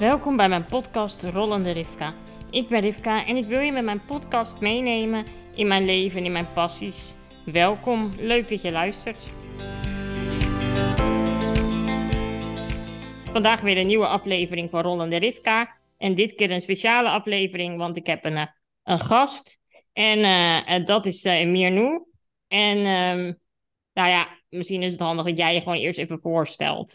Welkom bij mijn podcast Rollende Rivka. Ik ben Rivka en ik wil je met mijn podcast meenemen in mijn leven en in mijn passies. Welkom, leuk dat je luistert. Vandaag weer een nieuwe aflevering van Rollende Rivka. En dit keer een speciale aflevering, want ik heb een, eh, een gast. En uh, dat is uh. En um, nou ja, misschien is het handig dat jij je gewoon eerst even voorstelt.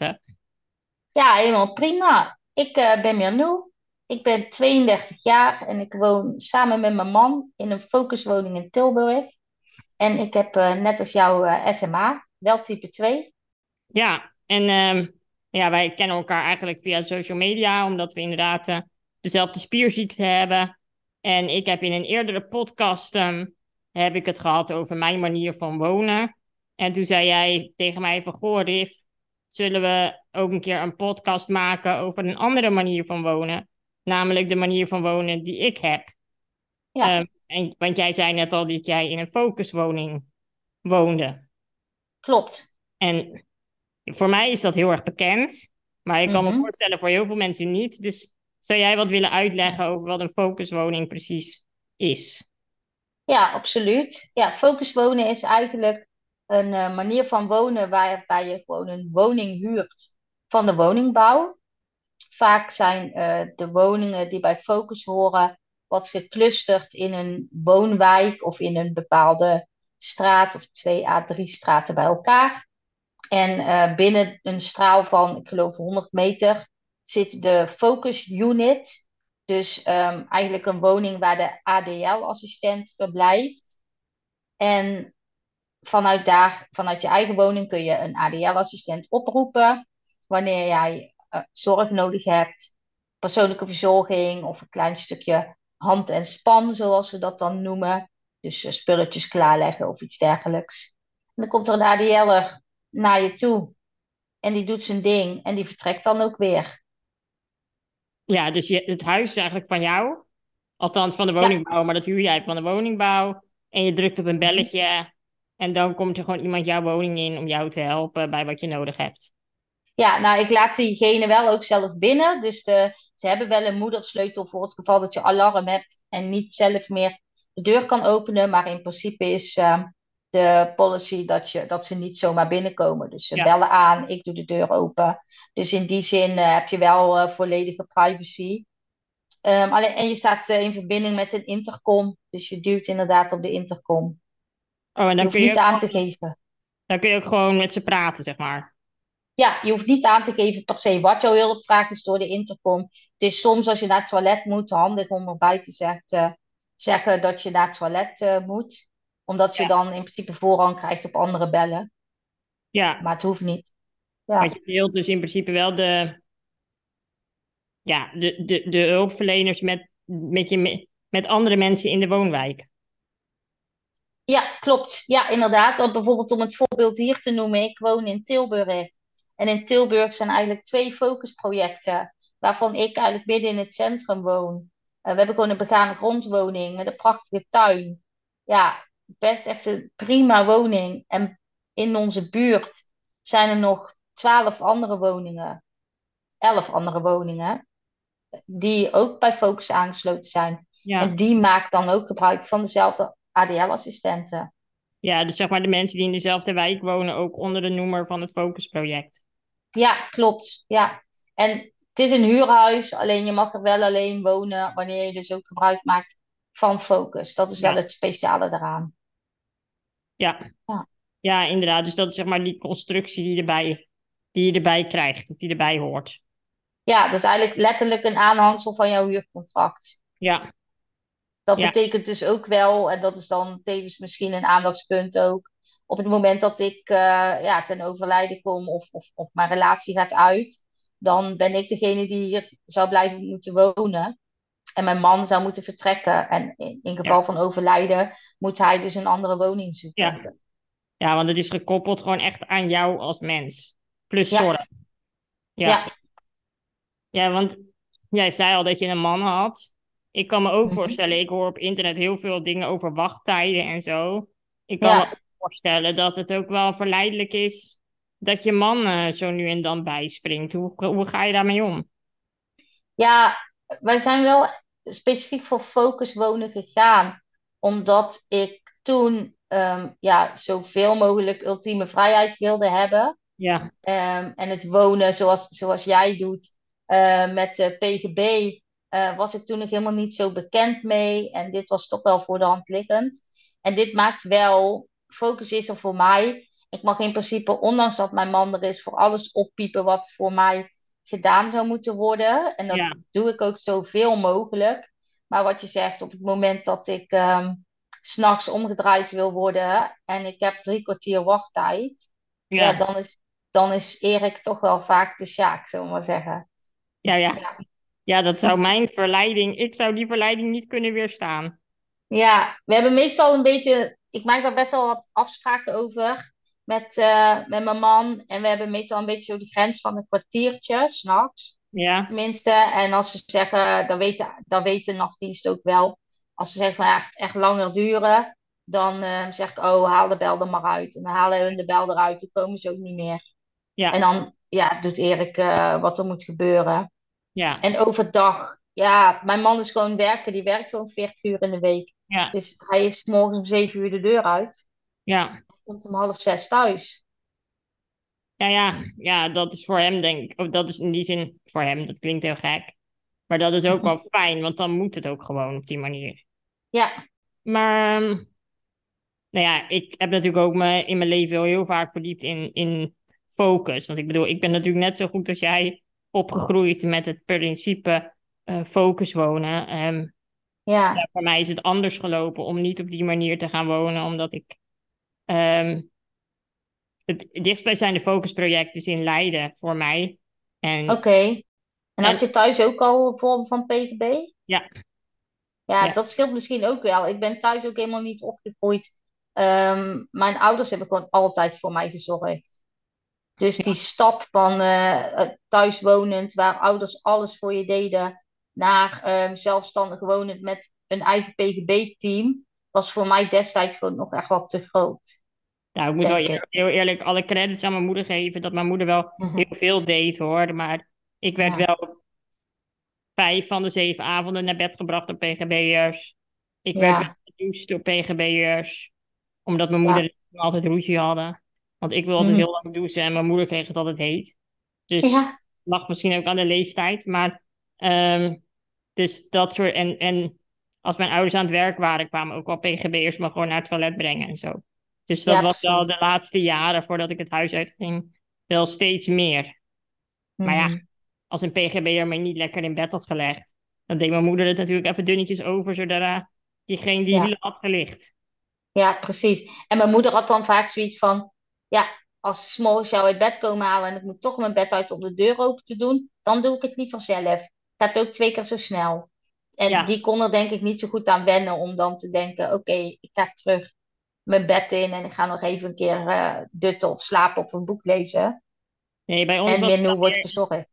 Ja, helemaal prima. Ik uh, ben Mirnoe. Ik ben 32 jaar en ik woon samen met mijn man in een focuswoning in Tilburg. En ik heb uh, net als jou uh, SMA, wel type 2. Ja, en um, ja, wij kennen elkaar eigenlijk via social media, omdat we inderdaad dezelfde spierziekte hebben. En ik heb in een eerdere podcast um, heb ik het gehad over mijn manier van wonen. En toen zei jij tegen mij van, goh Riff, zullen we ook een keer een podcast maken over een andere manier van wonen. Namelijk de manier van wonen die ik heb. Ja. Um, en, want jij zei net al dat jij in een focuswoning woonde. Klopt. En voor mij is dat heel erg bekend. Maar ik kan Mhm. me voorstellen voor heel veel mensen niet. Dus zou jij wat willen uitleggen over wat een focuswoning precies is? Ja, absoluut. Ja, focuswonen is eigenlijk een uh, manier van wonen waarbij je gewoon een woning huurt van de woningbouw. Vaak zijn uh, de woningen die bij focus horen wat geclusterd in een woonwijk of in een bepaalde straat of twee à drie straten bij elkaar. En uh, binnen een straal van, ik geloof 100 meter, zit de focus unit. Dus um, eigenlijk een woning waar de ADL-assistent verblijft. En vanuit daar, vanuit je eigen woning, kun je een ADL-assistent oproepen. Wanneer jij uh, zorg nodig hebt, persoonlijke verzorging of een klein stukje hand en span, zoals we dat dan noemen. Dus uh, spulletjes klaarleggen of iets dergelijks. En dan komt er een ADL'er naar je toe. En die doet zijn ding en die vertrekt dan ook weer. Ja, dus je, het huis is eigenlijk van jou. Althans van de woningbouw, ja. maar dat huur jij van de woningbouw. En je drukt op een belletje. En dan komt er gewoon iemand jouw woning in om jou te helpen bij wat je nodig hebt. Ja, nou, ik laat diegene wel ook zelf binnen. Dus de, ze hebben wel een moedersleutel voor het geval dat je alarm hebt en niet zelf meer de deur kan openen. Maar in principe is uh, de policy dat, je, dat ze niet zomaar binnenkomen. Dus ze Ja. bellen aan, ik doe de deur open. Dus in die zin uh, heb je wel uh, volledige privacy. Um, alleen, en je staat uh, in verbinding met een intercom. Dus je duwt inderdaad op de intercom. Oh, en Je dan hoeft kun je, niet ook, aan te geven. dan kun je ook gewoon met ze praten, zeg maar. Ja, je hoeft niet aan te geven per se wat jouw hulpvraag is door de intercom. Het is soms als je naar het toilet moet, handig om erbij te zeggen, zeggen dat je naar het toilet uh, moet. Omdat je Ja. dan in principe voorrang krijgt op andere bellen. Ja, Maar het hoeft niet. Ja, want je deelt dus in principe wel de, ja, de, de, de hulpverleners met, met, je, met andere mensen in de woonwijk. Ja klopt. Ja, inderdaad. Want bijvoorbeeld om het voorbeeld hier te noemen. Ik woon in Tilburg. En in Tilburg zijn eigenlijk twee focusprojecten. Waarvan ik eigenlijk midden in het centrum woon. Uh, we hebben gewoon een begane grondwoning met een prachtige tuin. Ja, best echt een prima woning. En in onze buurt zijn er nog twaalf andere woningen. Elf andere woningen. Die ook bij Focus aangesloten zijn. Ja. En die maakt dan ook gebruik van dezelfde ADL-assistenten. ja, dus zeg maar de mensen die in dezelfde wijk wonen ook onder de noemer van het Focusproject. Ja, klopt. Ja. En het is een huurhuis, alleen je mag er wel alleen wonen wanneer je dus ook gebruik maakt van Focus. Dat is wel Ja. het speciale daaraan. Ja. Ja. ja, inderdaad. Dus dat is zeg maar die constructie die, erbij, die je erbij krijgt, of die erbij hoort. Ja, dat is eigenlijk letterlijk een aanhangsel van jouw huurcontract. Ja, Dat Ja. betekent dus ook wel, en dat is dan tevens misschien een aandachtspunt ook, op het moment dat ik eh, ja, ten overlijden kom of, of, of mijn relatie gaat uit, dan ben ik degene die hier zou blijven moeten wonen. En mijn man zou moeten vertrekken. En in, in geval Ja. van overlijden moet hij dus een andere woning zoeken. Ja. ja, want het is gekoppeld gewoon echt aan jou als mens. Plus Ja. zorg. Ja. Ja. Ja, want jij zei al dat je een man had. Ik kan me ook Mhm. voorstellen, ik hoor op internet heel veel dingen over wachttijden en zo. Ik kan Ja. me ook voorstellen dat het ook wel verleidelijk is dat je man eh, zo nu en dan bijspringt. Hoe, hoe ga je daarmee om? Ja, wij zijn wel specifiek voor focus wonen gegaan, omdat ik toen ehm, ja, zoveel mogelijk ultieme vrijheid wilde hebben. Ja, Ehm, en het wonen zoals, zoals jij doet eh, met de PGB, eh, was ik toen nog helemaal niet zo bekend mee. En dit was toch wel voor de hand liggend. En dit maakt wel, focus is er voor mij. Ik mag in principe, ondanks dat mijn man er is, voor alles oppiepen wat voor mij gedaan zou moeten worden. En dat ja, doe ik ook zoveel mogelijk. Maar wat je zegt, op het moment dat ik 's s'nachts omgedraaid wil worden en ik heb drie kwartier wachttijd, ja, ja, dan is, dan is Erik toch wel vaak de Sjaak, zullen we maar zeggen. ja, ja. Ja. Ja, dat zou mijn verleiding, ik zou die verleiding niet kunnen weerstaan. Ja, we hebben meestal een beetje, ik maak daar best wel wat afspraken over met, eh, met mijn man. En we hebben meestal een beetje zo de grens van een kwartiertje, s'nachts. Ja, Tenminste, en als ze zeggen, dan weet, de, dan weet de nachtdienst ook wel. Als ze zeggen van ja, echt, echt langer duren, dan eh, zeg ik, oh, haal de bel er maar uit. En dan halen hun de bel eruit, dan komen ze ook niet meer. En ja, dan ja, doet Erik eh, wat er moet gebeuren. Ja, En overdag, ja, mijn man is gewoon werken, die werkt gewoon 40 uur in de week. ja, Dus hij is 's morgens om 7 uur de deur uit, ja. komt om half zes thuis. Ja, ja, ja, dat is voor hem denk ik, of dat is in die zin voor hem, dat klinkt heel gek. Maar dat is ook wel fijn, want dan moet het ook gewoon op die manier. Ja, Maar, ehm, nou ja, ik heb natuurlijk ook me, in mijn leven wel heel vaak verdiept in, in focus. Want ik bedoel, ik ben natuurlijk net zo goed als jij opgegroeid met het principe eh, focus wonen. Ehm, ja, ja, voor mij is het anders gelopen om niet op die manier te gaan wonen, omdat ik ehm, het dichtstbijzijnde focusproject is in Leiden voor mij. En, oké. En had je thuis ook al vorm van PGB? ja, Ja, ja, dat scheelt misschien ook wel. Ik ben thuis ook helemaal niet opgegroeid. Ehm, mijn ouders hebben gewoon altijd voor mij gezorgd. Dus die stap van eh, thuiswonend, waar ouders alles voor je deden, naar ehm, zelfstandig wonend met een eigen PGB-team, was voor mij destijds gewoon nog echt wat te groot, nou, ik moet wel ik. heel eerlijk alle credits aan mijn moeder geven, dat mijn moeder wel Mhm. heel veel deed hoor. Maar ik werd Ja, wel vijf van de zeven avonden naar bed gebracht door PGB'ers. Ik werd gedoucht door PGB'ers, omdat mijn ja. moeder altijd ruzie hadden. Want ik wil altijd Mhm. heel lang douchen en mijn moeder kreeg het altijd heet. Dus Ja, lag misschien ook aan de leeftijd. Maar ehm, dus dat soort. En, en als mijn ouders aan het werk waren, kwamen ook wel PGB'ers me gewoon naar het toilet brengen en zo. Dus dat ja, was wel precies. de laatste jaren voordat ik het huis uitging, wel steeds meer. Maar ja, Mhm. als een PGB'er mij niet lekker in bed had gelegd, dan deed mijn moeder het natuurlijk even dunnetjes over, zodat uh, diegene die Ja, had gelicht. ja, preet. En mijn moeder had dan vaak zoiets van, ja, als ze 's morgens jou uit bed komen halen en ik moet toch mijn bed uit om de deur open te doen, dan doe ik het liever zelf. Gaat ook twee keer zo snel. En Ja, die kon er denk ik niet zo goed aan wennen om dan te denken, oké, ik ga terug mijn bed in en ik ga nog even een keer eh, dutten of slapen of een boek lezen. nee, bij ons En was het Menno dan wordt verzorgd.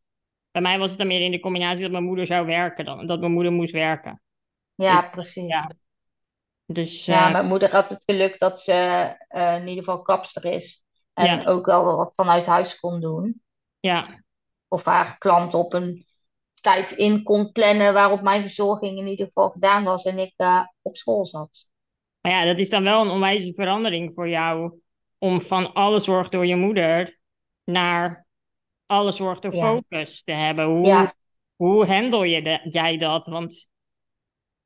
bij mij was het dan meer in de combinatie dat mijn moeder zou werken dan, dat mijn moeder moest werken. Ja, Ik, precies. ja, dus Ja, uh, mijn moeder had het geluk dat ze uh, in ieder geval kapster is. En ja, ook wel wat vanuit huis kon doen. ja. Of haar klanten op een tijd in kon plannen waarop mijn verzorging in ieder geval gedaan was en ik uh, op school zat. Maar ja, dat is dan wel een onwijze verandering voor jou om van alle zorg door je moeder naar alle zorg door Ja, focus te hebben. Hoe, ja, hoe handel je de, jij dat? Want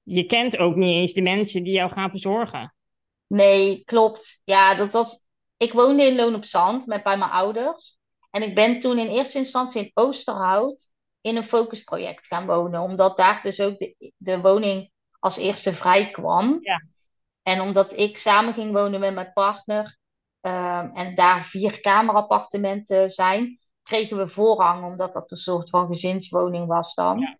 je kent ook niet eens de mensen die jou gaan verzorgen. nee, klopt. Ja, dat was. Ik woonde in Loon op Zand met bij mijn ouders. En ik ben toen in eerste instantie in Oosterhout in een focusproject gaan wonen. Omdat daar dus ook de, de woning als eerste vrij kwam. Ja, En omdat ik samen ging wonen met mijn partner ehm, en daar vier kamerappartementen zijn, kregen we voorrang, omdat dat een soort van gezinswoning was dan. ja,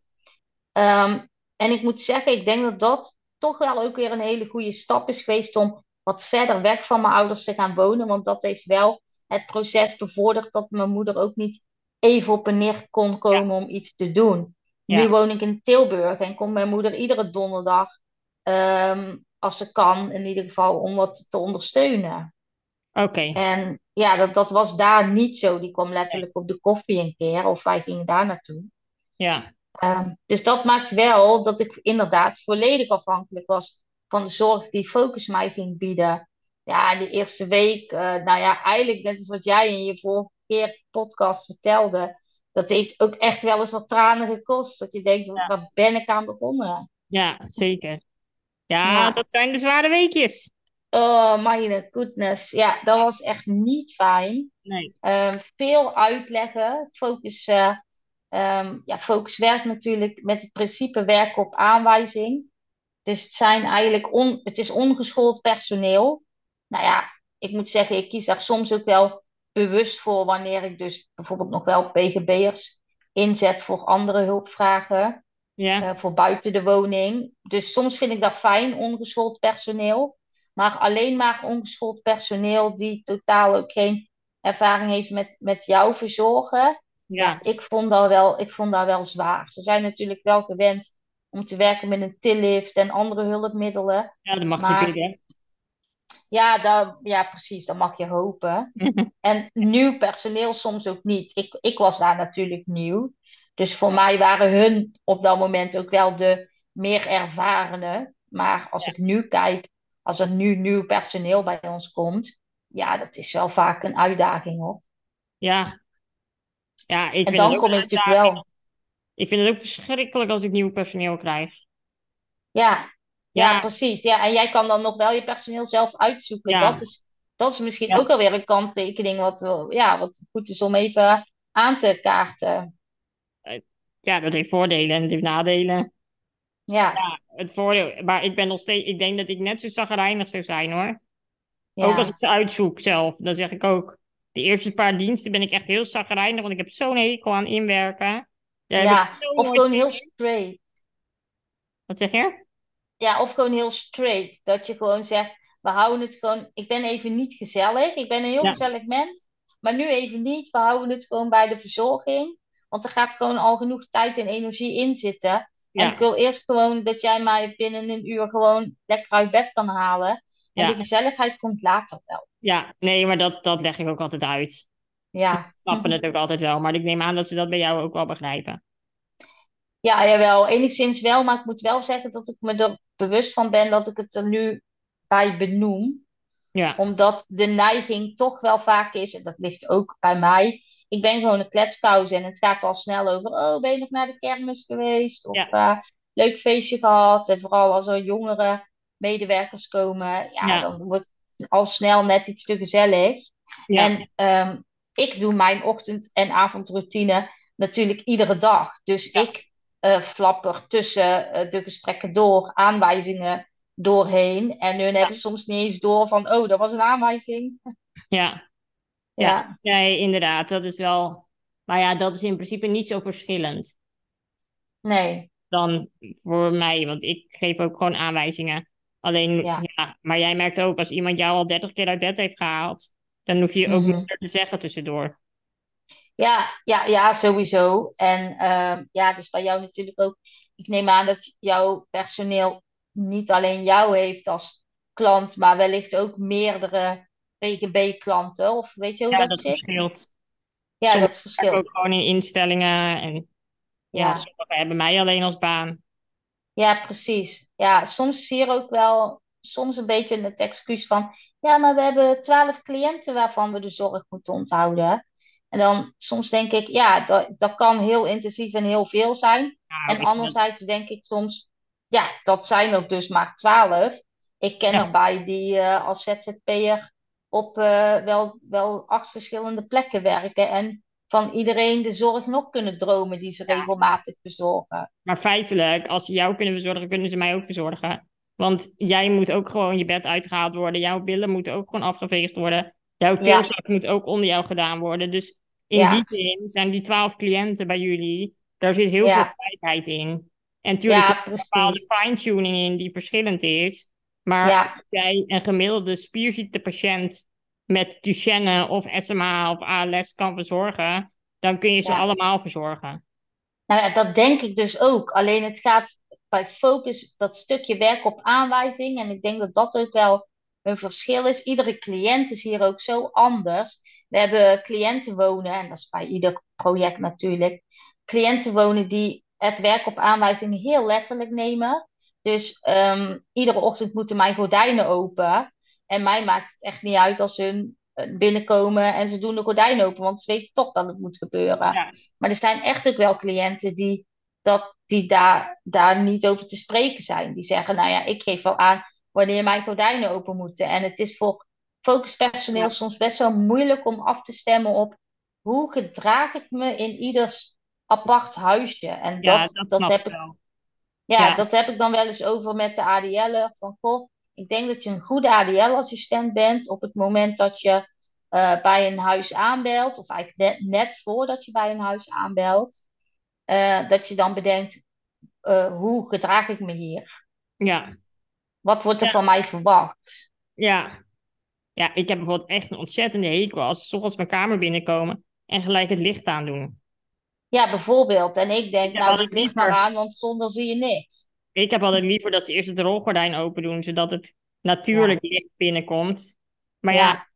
Ehm, en ik moet zeggen, ik denk dat dat toch wel ook weer een hele goede stap is geweest om wat verder weg van mijn ouders te gaan wonen. Want dat heeft wel het proces bevorderd dat mijn moeder ook niet even op en neer kon ja, komen om iets te doen. Nu woon ik in Tilburg en komt mijn moeder iedere donderdag, ehm, als ze kan, in ieder geval om wat te ondersteunen. Oké. En ja, dat, dat was daar niet zo. Die kwam letterlijk op de koffie een keer of wij gingen daar naartoe. Ja, Ehm, dus dat maakt wel dat ik inderdaad volledig afhankelijk was van de zorg die Focus mij ging bieden. Ja, de eerste week, uh, nou ja, eigenlijk net als wat jij in je vorige keer podcast vertelde. Dat heeft ook echt wel eens wat tranen gekost. Dat je denkt, ja. waar ben ik aan begonnen? Ja, zeker. Ja, ja, dat zijn de zware weekjes. Oh, my goodness. Ja, dat was echt niet fijn. Nee. Ehm, veel uitleggen. Focus, uh, ja, focus werkt natuurlijk met het principe werken op aanwijzing. Dus het zijn eigenlijk on, het is ongeschoold personeel. Nou ja, ik moet zeggen, ik kies daar soms ook wel bewust voor wanneer ik dus bijvoorbeeld nog wel PGB'ers inzet voor andere hulpvragen. Ja. Uh, voor buiten de woning. Dus soms vind ik dat fijn, ongeschoold personeel. Maar alleen maar ongeschoold personeel die totaal ook geen ervaring heeft met, met jou verzorgen. Ja. ik, vond dat wel, ik vond dat wel zwaar. Ze zijn natuurlijk wel gewend om te werken met een tillift en andere hulpmiddelen. Ja, dat mag maar, je bidden. Ja, dat, ja, precies, dat mag je hopen. en nieuw personeel soms ook niet. Ik, ik was daar natuurlijk nieuw. Dus voor mij waren hun op dat moment ook wel de meer ervarene. Maar als ik nu kijk, als er nu nieuw personeel bij ons komt, ja, dat is wel vaak een uitdaging hoor. Ja. Ja, ik en vind dan kom ik natuurlijk wel. Ik vind het ook verschrikkelijk als ik nieuw personeel krijg. Ja, ja, Ja. precies. Ja, en jij kan dan nog wel je personeel zelf uitzoeken. Ja. Dat is, dat is misschien Ja. ook alweer een kanttekening wat, ja, wat goed is om even aan te kaarten. Ja, dat heeft voordelen en het heeft nadelen. Ja, Ja, het voordeel, maar ik ben nog steeds, ik denk dat ik net zo zagrijnig zou zijn hoor. Ook als ik ze uitzoek zelf, dan zeg ik ook, de eerste paar diensten ben ik echt heel zagrijnig, want ik heb zo'n hekel aan inwerken. Ja. Of gewoon heel straight. Wat zeg je? Ja, of gewoon heel straight. Dat je gewoon zegt, we houden het gewoon, ik ben even niet gezellig. Ik ben een heel Ja. gezellig mens, maar nu even niet. We houden het gewoon bij de verzorging. Want er gaat gewoon al genoeg tijd en energie in zitten. En ik wil eerst gewoon dat jij mij binnen een uur gewoon lekker uit bed kan halen. En Ja. de gezelligheid komt later wel. Ja, nee, maar dat, dat leg ik ook altijd uit. Ja. Snappen het ook altijd wel, maar ik neem aan dat ze dat bij jou ook wel begrijpen. Ja, jawel, enigszins wel. Maar ik moet wel zeggen dat ik me er bewust van ben dat ik het er nu bij benoem. Ja, Omdat de neiging toch wel vaak is, en dat ligt ook bij mij. Ik ben gewoon een kletskous en het gaat al snel over. Oh, ben je nog naar de kermis geweest? Of Ja. eh, leuk feestje gehad? En vooral als er jongere medewerkers komen, ja, Ja. dan wordt het al snel net iets te gezellig. ja, En ehm, ik doe mijn ochtend- en avondroutine natuurlijk iedere dag. Dus Ja. ik eh flapper tussen eh, de gesprekken door, aanwijzingen doorheen. En hun hebben soms niet eens door van, oh, dat was een aanwijzing. ja. Ja, Nee, inderdaad, dat is wel... Maar ja, dat is in principe niet zo verschillend nee, dan voor mij, want ik geef ook gewoon aanwijzingen. Alleen, Ja. ja, maar jij merkt ook, als iemand jou al 30 keer uit bed heeft gehaald, dan hoef je ook minder te zeggen tussendoor. ja, ja, ja, sowieso. En ehm, ja, dus bij jou natuurlijk ook. Ik neem aan dat jouw personeel niet alleen jou heeft als klant, maar wellicht ook meerdere PGB-klanten. Of weet je hoe Ja, dat dat zit? verschilt. Ja, Sommige dat verschilt. ook gewoon in instellingen en ja, Ja. sommigen hebben mij alleen als baan. Ja, precies. Ja, soms zie je ook wel soms een beetje het excuus van, ja, maar we hebben twaalf cliënten waarvan we de zorg moeten onthouden. En dan soms denk ik, ja, dat, dat kan heel intensief en heel veel zijn. En anderzijds denk ik soms, ja, dat zijn er dus maar twaalf. Ik ken Ja. erbij die eh, als ZZP'er op eh, wel, wel acht verschillende plekken werken. En van iedereen de zorg nog kunnen dromen die ze Ja. regelmatig verzorgen. Maar feitelijk, als ze jou kunnen verzorgen, kunnen ze mij ook verzorgen. Want jij moet ook gewoon je bed uitgehaald worden. Jouw billen moeten ook gewoon afgeveegd worden. Jouw Ja. teelzak moet ook onder jou gedaan worden. Dus in Ja. die zin zijn die twaalf cliënten bij jullie, daar zit heel veel vrijheid in. En natuurlijk zit er een bepaalde fine-tuning in die verschillend is. Maar als jij een gemiddelde spierziekte-patiënt met Duchenne of SMA of ALS kan verzorgen, dan kun je ze allemaal verzorgen. nou ja, dat denk ik dus ook. Alleen het gaat bij focus dat stukje werk op aanwijzing. En ik denk dat dat ook wel een verschil is. Iedere cliënt is hier ook zo anders. We hebben cliënten wonen, en dat is bij ieder project natuurlijk. Cliënten wonen die het werk op aanwijzing heel letterlijk nemen. Dus um, iedere ochtend moeten mijn gordijnen open. En mij maakt het echt niet uit als ze eh, binnenkomen en ze doen de gordijnen open, want ze weten toch dat het moet gebeuren. Ja. Maar er zijn echt ook wel cliënten die, dat, die daar, daar niet over te spreken zijn. Die zeggen, nou ja, ik geef wel aan wanneer mijn gordijnen open moeten. En het is voor focuspersoneel soms best wel moeilijk om af te stemmen op hoe gedraag ik me in ieders apart huisje. En dat, dat, dat heb ik. Ja, dat heb ik dan wel eens over met de ADL'er. Van goh, ik denk dat je een goede ADL-assistent bent op het moment dat je uh, bij een huis aanbelt, of eigenlijk net, net voordat je bij een huis aanbelt, uh, dat je dan bedenkt, uh, hoe gedraag ik me hier? Ja. Wat wordt er van mij verwacht? Ja. Ja, ik heb bijvoorbeeld echt een ontzettende hekel als ze mijn kamer binnenkomen en gelijk het licht aandoen. Ja, bijvoorbeeld. En ik denk, nou, het licht maar aan, want zonder zie je niks. Ik heb altijd liever dat ze eerst het rolgordijn open doen, zodat het natuurlijk licht binnenkomt. Maar ja.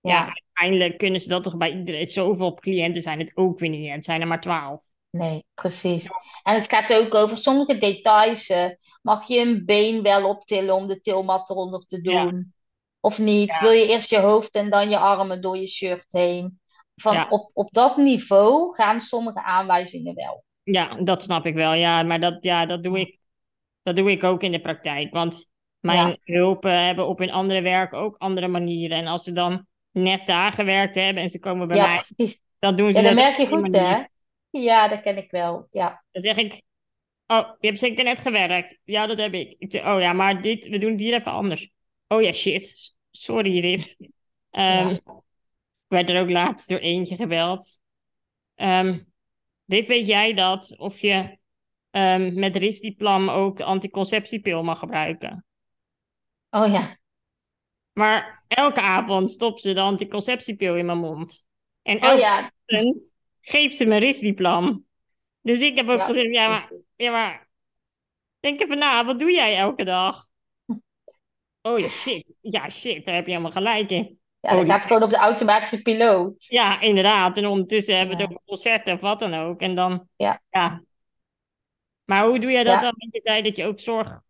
ja, uiteindelijk kunnen ze dat toch bij iedereen. Zoveel cliënten zijn het ook weer niet. Het zijn er maar twaalf. Nee, precies. En het gaat ook over sommige details. Uh, mag je een been wel optillen om de tilmat eronder te doen? Of niet? Wil je eerst je hoofd en dan je armen door je shirt heen? Van op, op dat niveau gaan sommige aanwijzingen wel. Ja, dat snap ik wel. Ja, maar dat, ja, dat, doe, ik, dat doe ik ook in de praktijk. Want mijn hulpen hebben op hun andere werk ook andere manieren. En als ze dan net daar gewerkt hebben en ze komen bij mij, dan doen ze ja, dat merk je goed, hè? Ja, dat ken ik wel. Ja. Dan zeg ik, oh, je hebt zeker net gewerkt. Ja, dat heb ik. ik zeg, oh ja, maar dit, we doen het hier even anders. Oh ja, shit. Sorry, Riv. Um, werd er ook laatst door eentje gebeld. Um, weet jij dat? Of je um, met risdiplam ook anticonceptiepil mag gebruiken? Oh ja. Maar elke avond stopt ze de anticonceptiepil in mijn mond. En oh elke oh, ja. avond geeft ze me risdiplam. Dus ik heb ook gezegd, ja maar, ja maar, denk even na, wat doe jij elke dag? Oh ja, shit. Ja, shit, daar heb je helemaal gelijk in. Ja, oh, dat gaat gewoon op de automatische piloot. Ja, inderdaad. En ondertussen hebben we het over concerten of wat dan ook. En dan, ja. ja. Maar hoe doe jij dat dan? Want je zei dat je ook zorg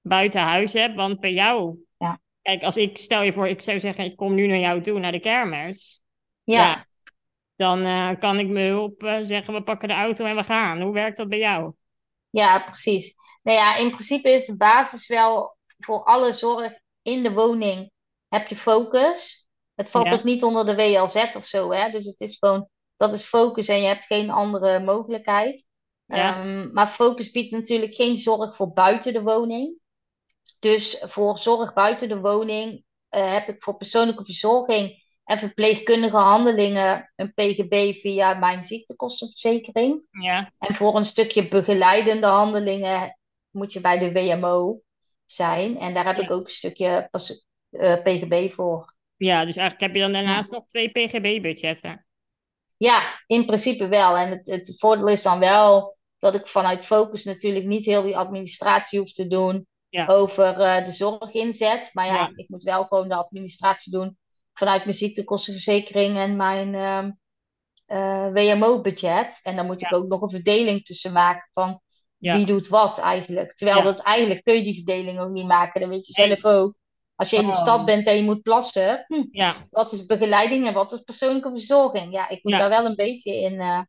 buiten huis hebt. Want bij jou, ja. kijk, als ik stel je voor, ik zou zeggen, ik kom nu naar jou toe, naar de kermis. Ja. Dan uh, kan ik me hulp uh, zeggen, we pakken de auto en we gaan. Hoe werkt dat bij jou? Ja, precies. Nou ja, in principe is de basis wel voor alle zorg in de woning heb je focus. Het valt ja. ook niet onder de WLZ of zo, hè? Dus het is gewoon, dat is focus en je hebt geen andere mogelijkheid. Um, maar focus biedt natuurlijk geen zorg voor buiten de woning. Dus voor zorg buiten de woning uh, heb ik voor persoonlijke verzorging en verpleegkundige handelingen een PGB via mijn ziektekostenverzekering. Ja. En voor een stukje begeleidende handelingen moet je bij de WMO zijn. En daar heb ik ook een stukje uh, eh, PGB voor. Ja, dus eigenlijk heb je dan daarnaast nog twee PGB-budgetten. Ja, in principe wel. En het, het voordeel is dan wel dat ik vanuit Focus natuurlijk niet heel die administratie hoef te doen over uh, de zorginzet. Maar ja, ik moet wel gewoon de administratie doen vanuit mijn ziektekostenverzekering en mijn uh, uh, WMO-budget. En dan moet ik ook nog een verdeling tussen maken van wie doet wat eigenlijk. Terwijl dat eigenlijk kun je die verdeling ook niet maken. Dan weet je zelf ook. Als je in de stad oh. bent en je moet plassen, hm, ja. wat is begeleiding en wat is persoonlijke verzorging? Ja, ik moet daar wel een beetje in, uh,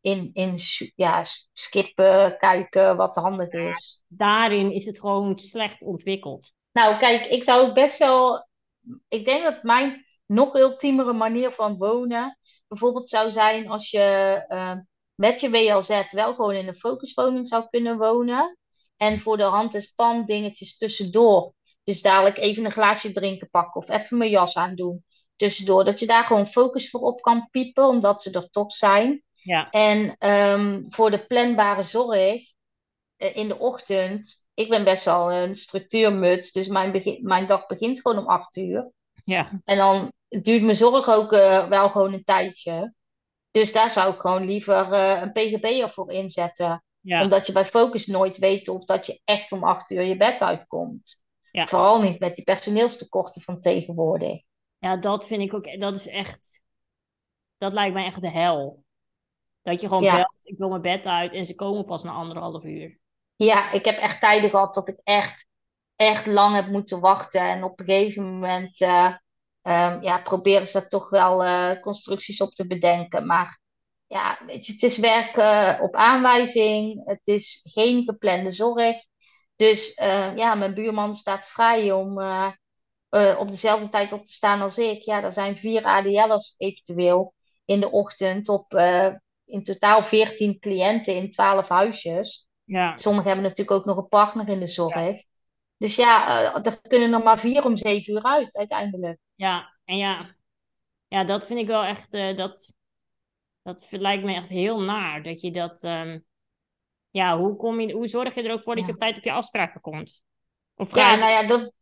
in, in ja, skippen, kijken wat handig is. Daarin is het gewoon slecht ontwikkeld. Nou, kijk, ik zou best wel. Ik denk dat mijn nog ultiemere manier van wonen bijvoorbeeld zou zijn als je uh, met je WLZ wel gewoon in een focuswoning zou kunnen wonen. En voor de hand en stand dingetjes tussendoor dus dadelijk even een glaasje drinken pakken of even mijn jas aandoen. Tussendoor. Dat je daar gewoon focus voor op kan piepen, omdat ze er toch zijn. Ja. En um, voor de planbare zorg uh, in de ochtend. Ik ben best wel een structuurmuts, dus mijn, begin, mijn dag begint gewoon om acht uur. Ja. En dan duurt mijn zorg ook uh, wel gewoon een tijdje. Dus daar zou ik gewoon liever uh, een PGB voor inzetten. Ja. Omdat je bij Focus nooit weet of dat je echt om acht uur je bed uitkomt. Ja. Vooral niet met die personeelstekorten van tegenwoordig. Ja, dat vind ik ook, dat is echt, dat lijkt mij echt de hel. Dat je gewoon Ja. belt, ik wil mijn bed uit en ze komen pas na anderhalf uur. Ja, ik heb echt tijden gehad dat ik echt, echt lang heb moeten wachten. En op een gegeven moment eh, ehm, ja, proberen ze daar toch wel eh, constructies op te bedenken. Maar ja, weet je, het is werk eh, op aanwijzing. Het is geen geplande zorg. Dus eh, ja, mijn buurman staat vrij om eh, op dezelfde tijd op te staan als ik. Ja, er zijn vier ADL'ers eventueel in de ochtend op in totaal 14 cliënten in 12 huisjes. Ja, Sommigen hebben natuurlijk ook nog een partner in de zorg. Dus ja, er kunnen er maar vier om zeven uur uit uiteindelijk. Ja, en ja, ja, dat vind ik wel echt, eh, dat, dat lijkt me echt heel naar. Dat je dat, ehm, ja, hoe kom je, hoe zorg je er ook voor dat je Ja. op tijd op je afspraken komt? Of Ja, je- nou ja, dat,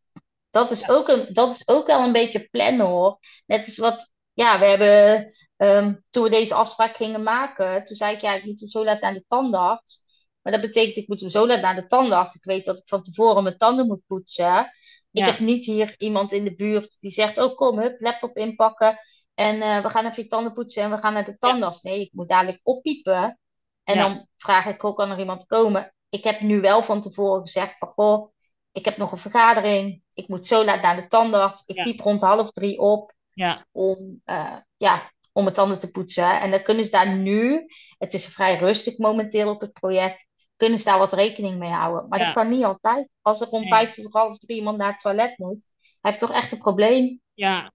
dat, is ook een, dat is ook wel een beetje plannen hoor. Net als wat, ja, we hebben, ehm, toen we deze afspraak gingen maken, toen zei ik, ja, ik moet hem zo laat naar de tandarts. Maar dat betekent, ik moet hem zo laat naar de tandarts. Ik weet dat ik van tevoren mijn tanden moet poetsen. Ik heb niet hier iemand in de buurt die zegt, oh kom, hup, laptop inpakken. En eh, we gaan even je tanden poetsen en we gaan naar de tandarts. Nee, ik moet dadelijk oppiepen. En dan vraag ik, hoe kan er iemand komen? Ik heb nu wel van tevoren gezegd van, goh, ik heb nog een vergadering. Ik moet zo laat naar de tandarts. Ik piep rond half drie op ja, om, eh, ja, om mijn tanden te poetsen. En dan kunnen ze daar nu, het is vrij rustig momenteel op het project, kunnen ze daar wat rekening mee houden. Maar Ja. dat kan niet altijd. Als er om Nee. vijf uur half drie iemand naar het toilet moet, hij heeft toch echt een probleem. ja.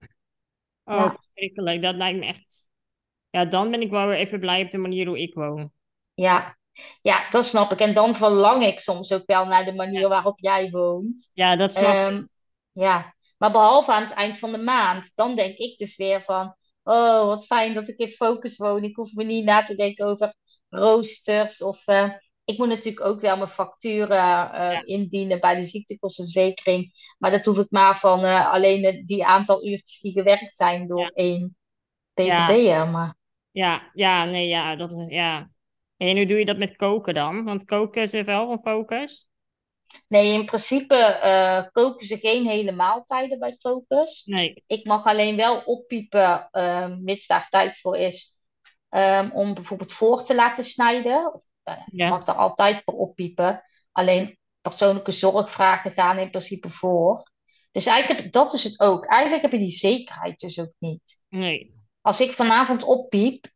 Oh, Ja. verschrikkelijk. Dat lijkt me echt. Ja, dan ben ik wel weer even blij op de manier hoe ik woon. Ja. ja, dat snap ik. En dan verlang ik soms ook wel naar de manier waarop jij woont. Ja, dat snap ik. Ehm, ja, maar behalve aan het eind van de maand, dan denk ik dus weer van, oh, wat fijn dat ik in focus woon. Ik hoef me niet na te denken over roosters of eh, ik moet natuurlijk ook wel mijn facturen eh, indienen bij de ziektekostenverzekering. Maar dat hoef ik maar van eh, alleen de- die aantal uurtjes die gewerkt zijn door één Ja. PVB'er. Maar Ja, ja, nee, ja, dat is, ja. En hoe doe je dat met koken dan? Want koken is er wel een focus. nee, in principe eh, koken ze geen hele maaltijden bij Focus. Nee, Ik mag alleen wel oppiepen, ehm mits daar tijd voor is, ehm, om bijvoorbeeld voor te laten snijden. Of. Je mag er altijd voor oppiepen. Alleen persoonlijke zorgvragen gaan in principe voor. Dus eigenlijk heb, dat is het ook. Eigenlijk heb je die zekerheid dus ook niet. nee. Als ik vanavond oppiep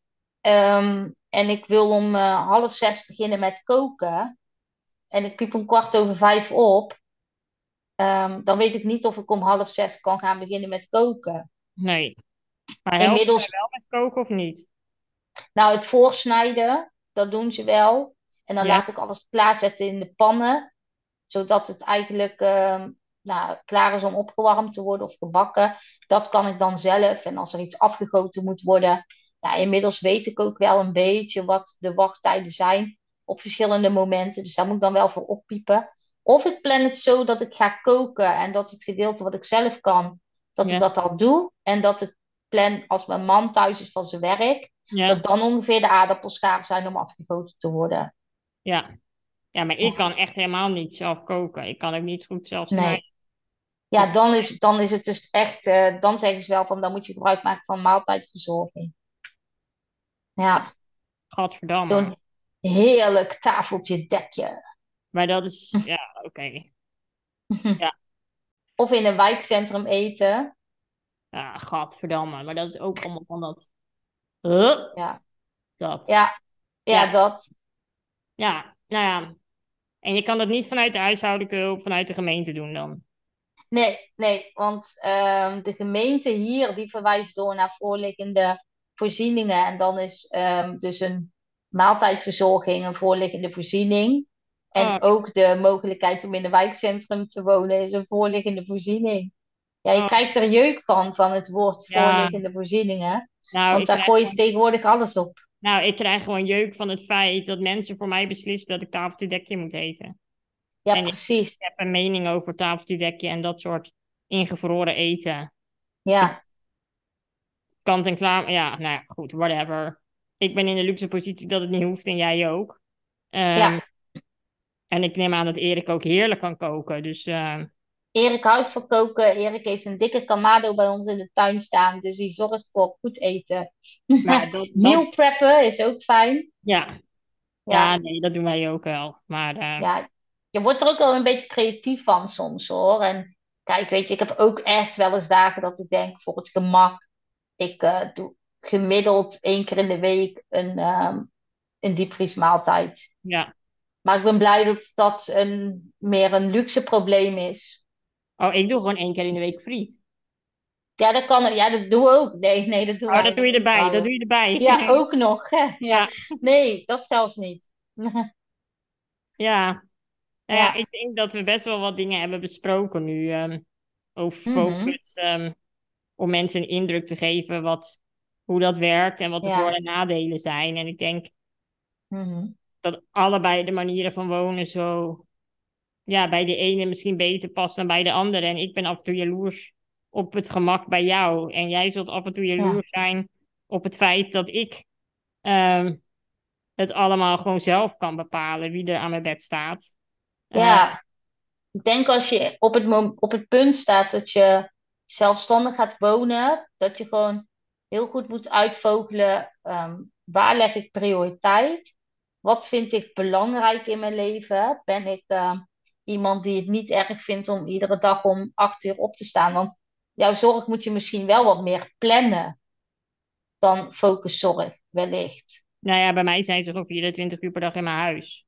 ehm, en ik wil om eh, half zes beginnen met koken en ik piep om kwart over vijf op, ehm, dan weet ik niet of ik om half zes kan gaan beginnen met koken. Nee. Maar helpt Inmiddels- wel met koken of niet? Nou, het voorsnijden, dat doen ze wel. En dan Ja. laat ik alles klaarzetten in de pannen, zodat het eigenlijk ehm, nou, klaar is om opgewarmd te worden of gebakken. Dat kan ik dan zelf. En als er iets afgegoten moet worden, ja, inmiddels weet ik ook wel een beetje wat de wachttijden zijn op verschillende momenten. Dus daar moet ik dan wel voor oppiepen. Of ik plan het zo dat ik ga koken en dat het gedeelte wat ik zelf kan, dat Ja. ik dat al doe. En dat ik plan als mijn man thuis is van zijn werk, Ja, dat dan ongeveer de aardappels gaar zijn om afgegoten te worden. ja. Ja, maar ik kan echt helemaal niet zelf koken. Ik kan ook niet goed zelf Nee. snijden. Ja, dan is, dan is het dus echt, eh, dan zeggen ze wel van dan moet je gebruik maken van maaltijdverzorging. Ja, Gadverdamme. zo'n heerlijk tafeltje dekje. Maar dat is, ja, oké. Of in een wijkcentrum eten. Ja, gadverdamme. Maar dat is ook allemaal van dat... Huh? Ja, Dat. ja, ja, Ja. dat. Ja, nou ja. En je kan dat niet vanuit de huishoudelijke hulp, vanuit de gemeente doen dan. Nee, nee, want ehm, de gemeente hier die verwijst door naar voorliggende voorzieningen. En dan is ehm, dus een maaltijdverzorging een voorliggende voorziening. En Oh. ook de mogelijkheid om in een wijkcentrum te wonen is een voorliggende voorziening. Ja, je Oh. krijgt er jeuk van, van het woord Ja. voorliggende voorzieningen. Nou, Want daar gooien ze tegenwoordig alles op. nou, ik krijg gewoon jeuk van het feit dat mensen voor mij beslissen dat ik tafeltje moet eten. Ja, En precies. Ik heb een mening over tafeltje en dat soort ingevroren eten. Ja, Kant en klaar. Ja, nou ja, goed, whatever. Ik ben in de luxe positie dat het niet hoeft en jij ook. Ehm, Ja. En ik neem aan dat Erik ook heerlijk kan koken. Dus ehm, Erik houdt van koken. Erik heeft een dikke kamado bij ons in de tuin staan. Dus die zorgt voor goed eten. Maar dat, Meal preppen is ook fijn. ja. Ja, ja, nee, dat doen wij ook wel. Maar eh, ja, je wordt er ook wel een beetje creatief van soms hoor. En kijk, weet je, ik heb ook echt wel eens dagen dat ik denk voor het gemak. Ik eh, doe gemiddeld één keer in de week een, ehm een diepvriesmaaltijd. ja. Maar ik ben blij dat dat een, meer een luxe probleem is. Oh, ik doe gewoon één keer in de week friet. Ja, dat kan. Ja, dat doen we ook. Nee, nee, dat doen Oh, wij dat doe je erbij. Dat doe je erbij. Ja, ook nog. Hè? Ja. Ja, Nee, dat zelfs niet. ja. Nou ja, Ja. ik denk dat we best wel wat dingen hebben besproken nu. ehm, over Mhm. focus. ehm, om mensen een indruk te geven wat, hoe dat werkt en wat de Ja. voor- en nadelen zijn. En ik denk Mhm. dat allebei de manieren van wonen zo ja, bij de ene misschien beter past dan bij de andere. En ik ben af en toe jaloers op het gemak bij jou. En jij zult af en toe Ja. jaloers zijn op het feit dat ik ehm, het allemaal gewoon zelf kan bepalen wie er aan mijn bed staat. Eh, Ja, ik denk als je op het, op het punt staat dat je zelfstandig gaat wonen, dat je gewoon heel goed moet uitvogelen, ehm, waar leg ik prioriteit? Wat vind ik belangrijk in mijn leven? Ben ik ehm, iemand die het niet erg vindt om iedere dag om acht uur op te staan? Want jouw zorg moet je misschien wel wat meer plannen dan focuszorg, wellicht. nou ja, bij mij zijn ze gewoon 24 uur per dag in mijn huis.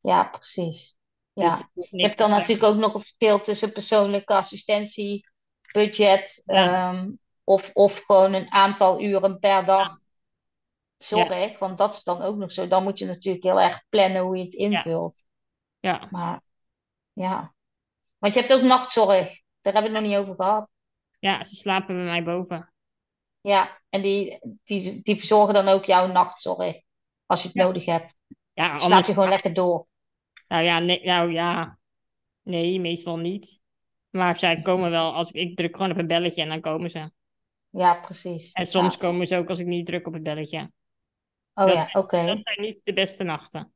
Ja, precies. Dus Ja. hoeft Je hebt dan natuurlijk ook nog een verschil tussen persoonlijke assistentie, budget, Ja. ehm, of, of gewoon een aantal uren per dag Ja. zorg. Want dat is dan ook nog zo. Dan moet je natuurlijk heel erg plannen hoe je het invult. Ja, Maar ja. Want je hebt ook nachtzorg. Daar hebben we het nog niet over gehad. ja, ze slapen bij mij boven. Ja, en die, die, die verzorgen dan ook jouw nachtzorg. Als je het Ja. nodig hebt. Ja, Slaap anders. je gewoon lekker door. Nou ja, nee, nou ja. Nee, meestal niet. Maar zij komen wel als ik, ik druk gewoon op een belletje en dan komen ze. Ja, precies. En soms Ja. komen ze ook als ik niet druk op het belletje. Oh Dat ja, oké. dat zijn niet de beste nachten.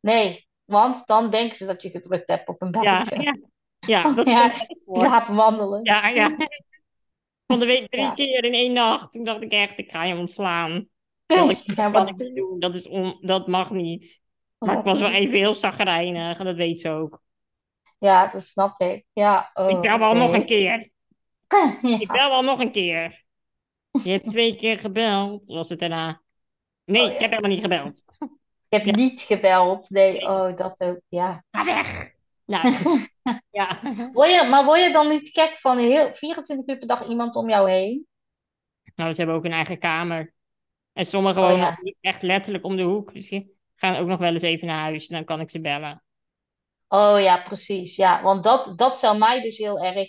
Nee, want dan denken ze dat je gedrukt hebt op een belletje. ja, ja, dat Ja, slapen wandelen. Ja, ja. Van de week drie Ja. keer in één nacht. Toen dacht ik echt, ik ga je ontslaan. Dat, ik, Ja, wat- ik niet doen. Dat, is on, dat mag niet. Maar ik was wel even heel zagrijnig. En dat weet ze ook. Ja, dat snap ik. Ja, oh, Ik bel wel nog een keer. Ik bel wel nog een keer. Je hebt twee keer gebeld. Was het daarna? Nee, Oh, ja. ik heb helemaal niet gebeld. Ik heb Ja. niet gebeld. Nee, oh, dat ook. Ja. Ga weg. Nou, ja. Word je, maar word je dan niet gek van heel 24 uur per dag iemand om jou heen? Nou, ze hebben ook een eigen kamer. En sommigen Oh wonen ja. echt letterlijk om de hoek. Dus die gaan ook nog wel eens even naar huis. Dan kan ik ze bellen. Oh ja, precies. Ja, want dat, dat zou mij dus heel erg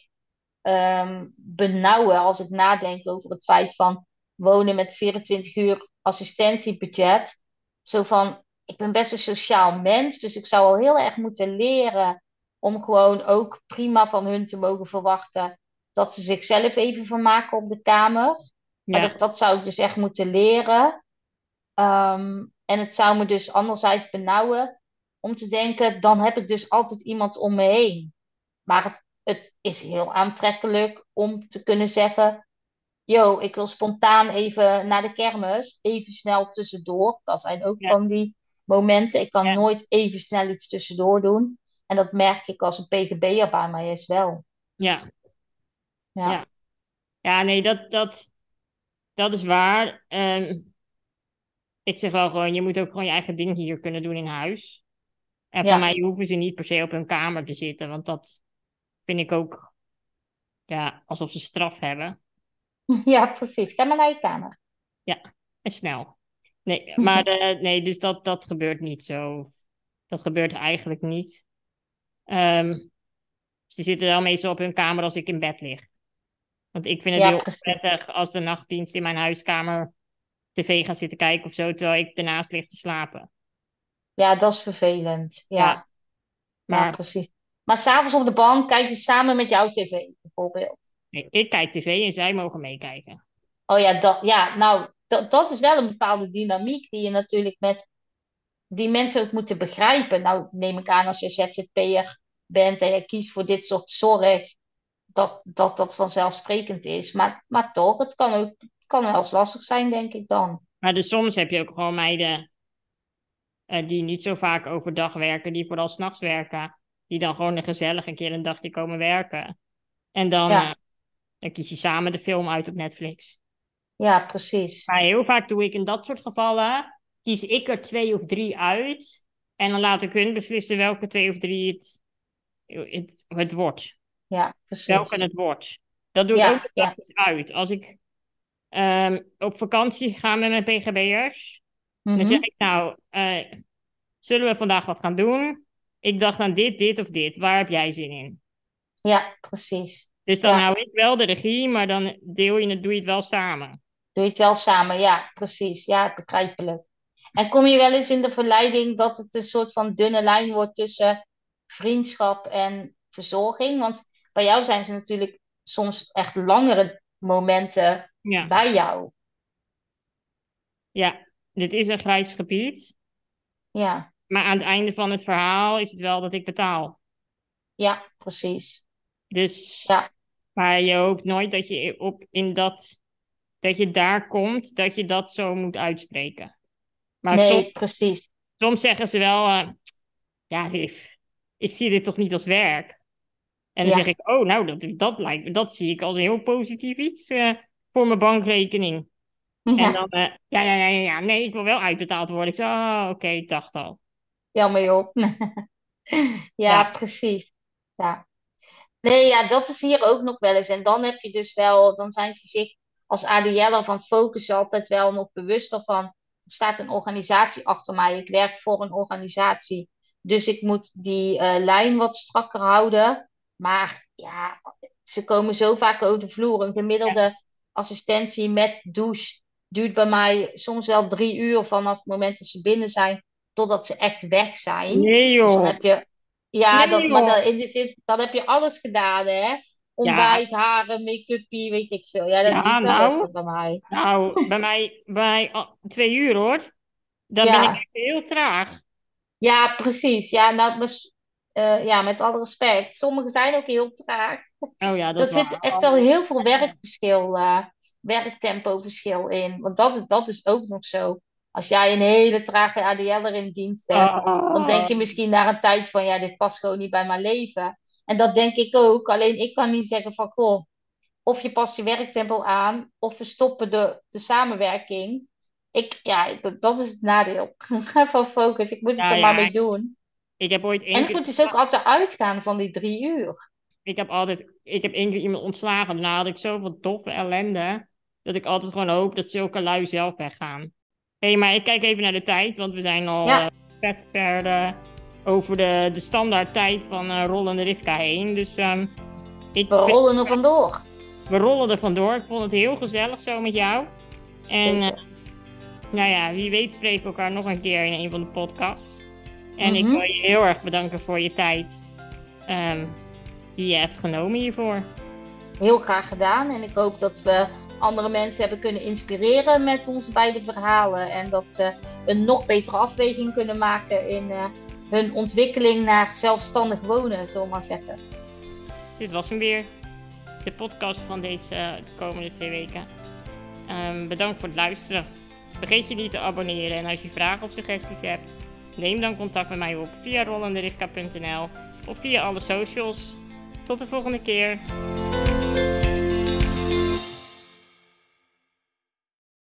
ehm, benauwen als ik nadenk over het feit van wonen met 24 uur assistentiebudget. Zo van, ik ben best een sociaal mens, dus ik zou al heel erg moeten leren om gewoon ook prima van hun te mogen verwachten dat ze zichzelf even vermaken op de kamer. En dat, dat zou ik dus echt moeten leren. Ehm, en het zou me dus anderzijds benauwen om te denken, dan heb ik dus altijd iemand om me heen. Maar het, het is heel aantrekkelijk om te kunnen zeggen, yo, ik wil spontaan even naar de kermis, even snel tussendoor. Dat zijn ook ja, van die momenten. Ik kan ja, nooit even snel iets tussendoor doen. En dat merk ik als een PGB'er bij mij is wel. ja, Ja, ja. Ja, nee, dat, dat, dat is waar. Ehm, ik zeg wel gewoon, je moet ook gewoon je eigen ding hier kunnen doen in huis. En van ja, mij hoeven ze niet per se op hun kamer te zitten, want dat vind ik ook, ja, alsof ze straf hebben. ja, precies. Ga maar naar je kamer. Ja, en snel. Nee, maar eh, nee, dus dat, dat gebeurt niet zo. Dat gebeurt eigenlijk niet. Ehm, ze zitten wel meestal op hun kamer als ik in bed lig. Want ik vind het Ja, heel prettig als de nachtdienst in mijn huiskamer tv gaat zitten kijken of zo, terwijl ik ernaast lig te slapen. Ja, dat is vervelend. Ja, Ja, ja, maar precies. Maar s'avonds op de bank kijken ze samen met jouw tv, bijvoorbeeld. nee, ik kijk tv en zij mogen meekijken. Oh ja, dat, ja, nou, dat, dat is wel een bepaalde dynamiek die je natuurlijk met die mensen ook moeten begrijpen. Nou, neem ik aan als je ZZP'er bent en je kiest voor dit soort zorg, dat dat, dat vanzelfsprekend is. Maar, maar toch, het kan ook kan wel eens lastig zijn, denk ik dan. Maar dus soms heb je ook gewoon meiden uh, die niet zo vaak overdag werken, die vooral s'nachts werken, die dan gewoon een gezellig een keer een dagje komen werken. En dan, ja. uh, dan kies je samen de film uit op Netflix. Ja, precies. Maar heel vaak doe ik in dat soort gevallen, kies ik er twee of drie uit. En dan laat ik hun beslissen welke twee of drie het, het, het wordt. Ja, precies. Welke het wordt. Dat doe ik ook ja. uit. Als ik um, op vakantie ga met mijn PGB'ers, mm -hmm. dan zeg ik nou, uh, zullen we vandaag wat gaan doen? Ik dacht aan dit, dit of dit. Waar heb jij zin in? Ja, precies. Dus dan hou ik wel de regie, maar dan deel je het, doe je het wel samen. Doe je het wel samen, ja, precies. Ja, begrijpelijk. En kom je wel eens in de verleiding dat het een soort van dunne lijn wordt tussen vriendschap en verzorging? Want bij jou zijn ze natuurlijk soms echt langere momenten ja. bij jou. Ja, dit is een grijs gebied. Ja. Maar aan het einde van het verhaal is het wel dat ik betaal. Ja, precies. Dus, ja. maar je hoopt nooit dat je op in dat, dat je daar komt, dat je dat zo moet uitspreken. Maar nee, soms, precies. Soms zeggen ze wel, uh, ja, Riff, ik zie dit toch niet als werk. En dan zeg ik, oh, nou, dat, dat, lijkt, dat zie ik als een heel positief iets uh, voor mijn bankrekening. Ja. En dan, uh, ja, ja, ja, ja, nee, ik wil wel uitbetaald worden. Ik zei, oh, oké, okay, ik dacht al. Jammer joh. ja, ja, precies. Ja. Nee, ja, dat is hier ook nog wel eens. En dan heb je dus wel, dan zijn ze zich als ADL'er van focus altijd wel nog bewuster van. Er staat een organisatie achter mij. Ik werk voor een organisatie. Dus ik moet die uh, lijn wat strakker houden. Maar ja, ze komen zo vaak over de vloer. Een gemiddelde assistentie met douche duurt bij mij soms wel drie uur vanaf het moment dat ze binnen zijn totdat ze echt weg zijn. Nee joh. Dus dan heb je, ja, nee, dat, maar dan, in de zin, dan heb je alles gedaan hè. Ontbijt, ja. haren, make-upie, weet ik veel. Ja, dat ja, duurt nou, wel bij mij. Nou, bij mij, bij oh, twee uur hoor. Dan ja. ben ik heel traag. Ja, precies. Ja, nou, uh, ja, met alle respect. Sommigen zijn ook heel traag. Oh ja, dat er zit echt wel heel veel werkverschil, uh, werktempoverschil in. Want dat, dat is ook nog zo. Als jij een hele trage ADL'er in dienst hebt, oh. dan denk je misschien na een tijd van, ja, dit past gewoon niet bij mijn leven. En dat denk ik ook. Alleen ik kan niet zeggen van, goh, of je past je werktempo aan, of we stoppen de, de samenwerking. Ik, ja, dat, dat is het nadeel van focus. Ik moet het ja, er maar mee doen. Ik heb ooit één En ik moet dus ook altijd uitgaan van die drie uur. Ik heb altijd, ik heb één keer iemand ontslagen. Daarna had ik zoveel toffe ellende. Dat ik altijd gewoon hoop dat zulke lui zelf weggaan. Hé, hey, maar ik kijk even naar de tijd. Want we zijn al ja. uh, vet verder over de, de standaard tijd van uh, rollende Rivka heen. Dus um, ik we rollen er vandoor. We rollen er vandoor. Ik vond het heel gezellig zo met jou. En uh, nou ja, wie weet spreken we elkaar nog een keer in een van de podcasts. En ik mhm. wil je heel erg bedanken voor je tijd um, die je hebt genomen hiervoor. Heel graag gedaan. En ik hoop dat we andere mensen hebben kunnen inspireren met onze beide verhalen. En dat ze een nog betere afweging kunnen maken in uh, hun ontwikkeling naar zelfstandig wonen, zullen we maar zeggen. Dit was hem weer. De podcast van deze de komende twee weken. Um, bedankt voor het luisteren. Vergeet je niet te abonneren en als je vragen of suggesties hebt Neem dan contact met mij op via rollenderivka.nl of via alle socials. Tot de volgende keer.